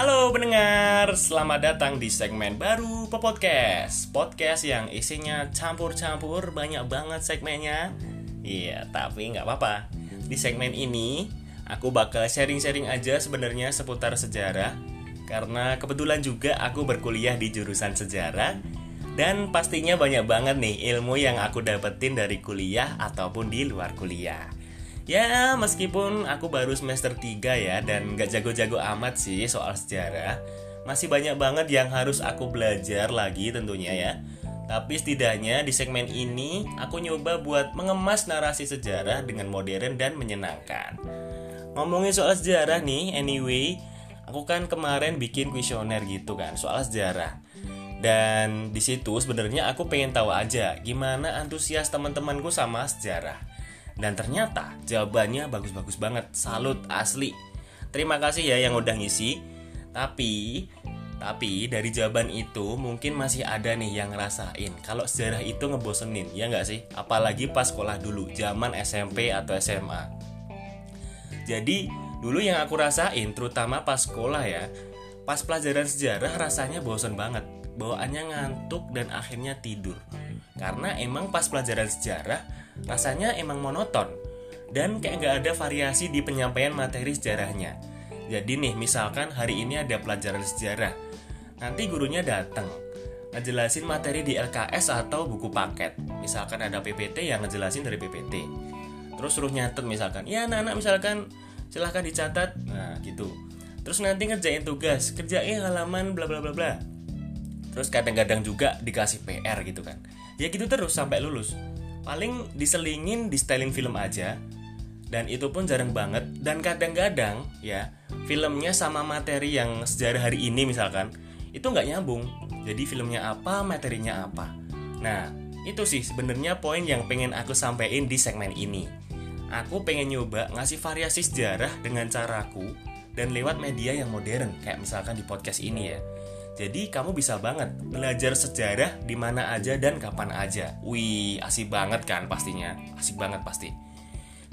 Halo pendengar, selamat datang di segmen baru Podcast Podcast yang isinya campur-campur, banyak banget segmennya. Iya, tapi nggak apa-apa. Di segmen ini, aku bakal sharing-sharing aja sebenarnya seputar sejarah. Karena kebetulan juga aku berkuliah di jurusan sejarah. Dan pastinya banyak banget nih ilmu yang aku dapetin dari kuliah ataupun di luar kuliah Ya, meskipun aku baru semester 3 ya dan gak jago-jago amat sih soal sejarah, masih banyak banget yang harus aku belajar lagi tentunya ya. Tapi setidaknya di segmen ini aku nyoba buat mengemas narasi sejarah dengan modern dan menyenangkan. Ngomongin soal sejarah nih, anyway, aku kan kemarin bikin kuesioner gitu kan soal sejarah. Dan di situ sebenarnya aku pengen tahu aja gimana antusias teman-temanku sama sejarah. Dan ternyata jawabannya bagus-bagus banget, salut asli. Terima kasih ya yang udah ngisi. Tapi tapi dari jawaban itu mungkin masih ada nih yang ngerasain kalau sejarah itu ngebosenin, ya nggak sih? Apalagi pas sekolah dulu, zaman SMP atau SMA. Jadi dulu yang aku rasain, terutama pas sekolah ya, pas pelajaran sejarah rasanya bosen banget, bawaannya ngantuk dan akhirnya tidur. Karena emang pas pelajaran sejarah rasanya emang monoton dan kayak nggak ada variasi di penyampaian materi sejarahnya. Jadi nih, misalkan hari ini ada pelajaran sejarah, nanti gurunya datang ngejelasin materi di LKS atau buku paket. Misalkan ada PPT yang ngejelasin dari PPT. Terus suruh nyatet misalkan, ya anak-anak misalkan silahkan dicatat, nah gitu. Terus nanti ngerjain tugas, kerjain halaman bla bla bla bla. Terus kadang-kadang juga dikasih PR gitu kan. Ya gitu terus sampai lulus paling diselingin di styling film aja. Dan itu pun jarang banget. Dan kadang-kadang ya filmnya sama materi yang sejarah hari ini misalkan itu nggak nyambung. Jadi filmnya apa materinya apa. Nah itu sih sebenarnya poin yang pengen aku sampaikan di segmen ini. Aku pengen nyoba ngasih variasi sejarah dengan caraku dan lewat media yang modern kayak misalkan di podcast ini ya jadi kamu bisa banget belajar sejarah di mana aja dan kapan aja. Wih, asik banget kan pastinya. Asik banget pasti.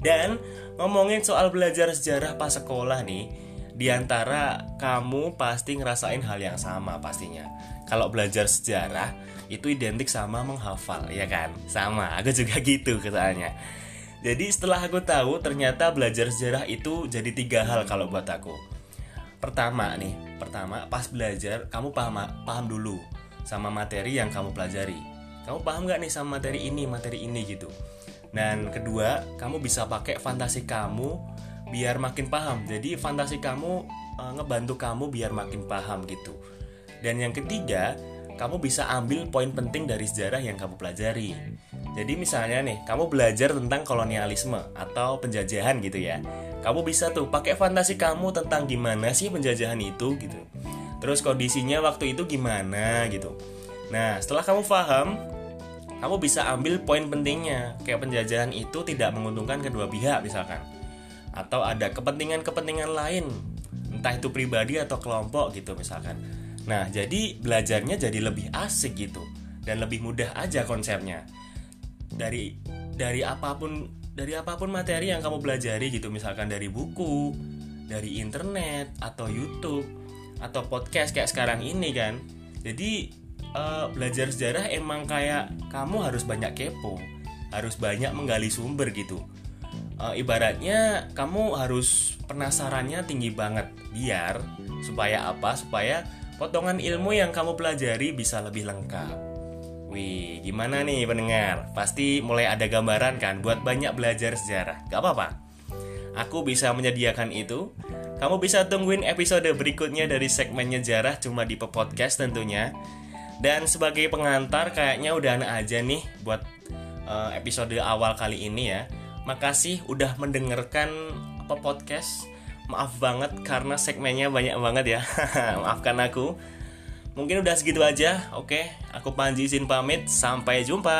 Dan ngomongin soal belajar sejarah pas sekolah nih, di antara kamu pasti ngerasain hal yang sama pastinya. Kalau belajar sejarah itu identik sama menghafal, ya kan? Sama, aku juga gitu katanya. Jadi setelah aku tahu ternyata belajar sejarah itu jadi tiga hal kalau buat aku pertama nih pertama pas belajar kamu paham paham dulu sama materi yang kamu pelajari. Kamu paham nggak nih sama materi ini materi ini gitu. Dan kedua kamu bisa pakai fantasi kamu biar makin paham. Jadi fantasi kamu e, ngebantu kamu biar makin paham gitu. Dan yang ketiga kamu bisa ambil poin penting dari sejarah yang kamu pelajari. Jadi misalnya nih, kamu belajar tentang kolonialisme atau penjajahan gitu ya. Kamu bisa tuh pakai fantasi kamu tentang gimana sih penjajahan itu gitu. Terus kondisinya waktu itu gimana gitu. Nah, setelah kamu paham, kamu bisa ambil poin pentingnya. Kayak penjajahan itu tidak menguntungkan kedua pihak misalkan. Atau ada kepentingan-kepentingan lain, entah itu pribadi atau kelompok gitu misalkan. Nah, jadi belajarnya jadi lebih asik gitu dan lebih mudah aja konsepnya dari dari apa pun dari apa pun materi yang kamu pelajari gitu misalkan dari buku dari internet atau YouTube atau podcast kayak sekarang ini kan. Jadi uh, belajar sejarah emang kayak kamu harus banyak kepo harus banyak menggali sumber gitu. Uh, ibaratnya kamu harus penasarannya tinggi banget biar supaya apa? Supaya potongan ilmu yang kamu pelajari bisa lebih lengkap. Wih, gimana nih pendengar? Pasti mulai ada gambaran kan buat banyak belajar sejarah. Gak apa-apa. Aku bisa menyediakan itu. Kamu bisa tungguin episode berikutnya dari segmennya sejarah cuma di podcast tentunya. Dan sebagai pengantar kayaknya udah anak aja nih buat uh, episode awal kali ini ya. Makasih udah mendengarkan apa podcast. Maaf banget karena segmennya banyak banget ya. Maafkan aku. Mungkin udah segitu aja. Oke, aku Panji pamit. Sampai jumpa.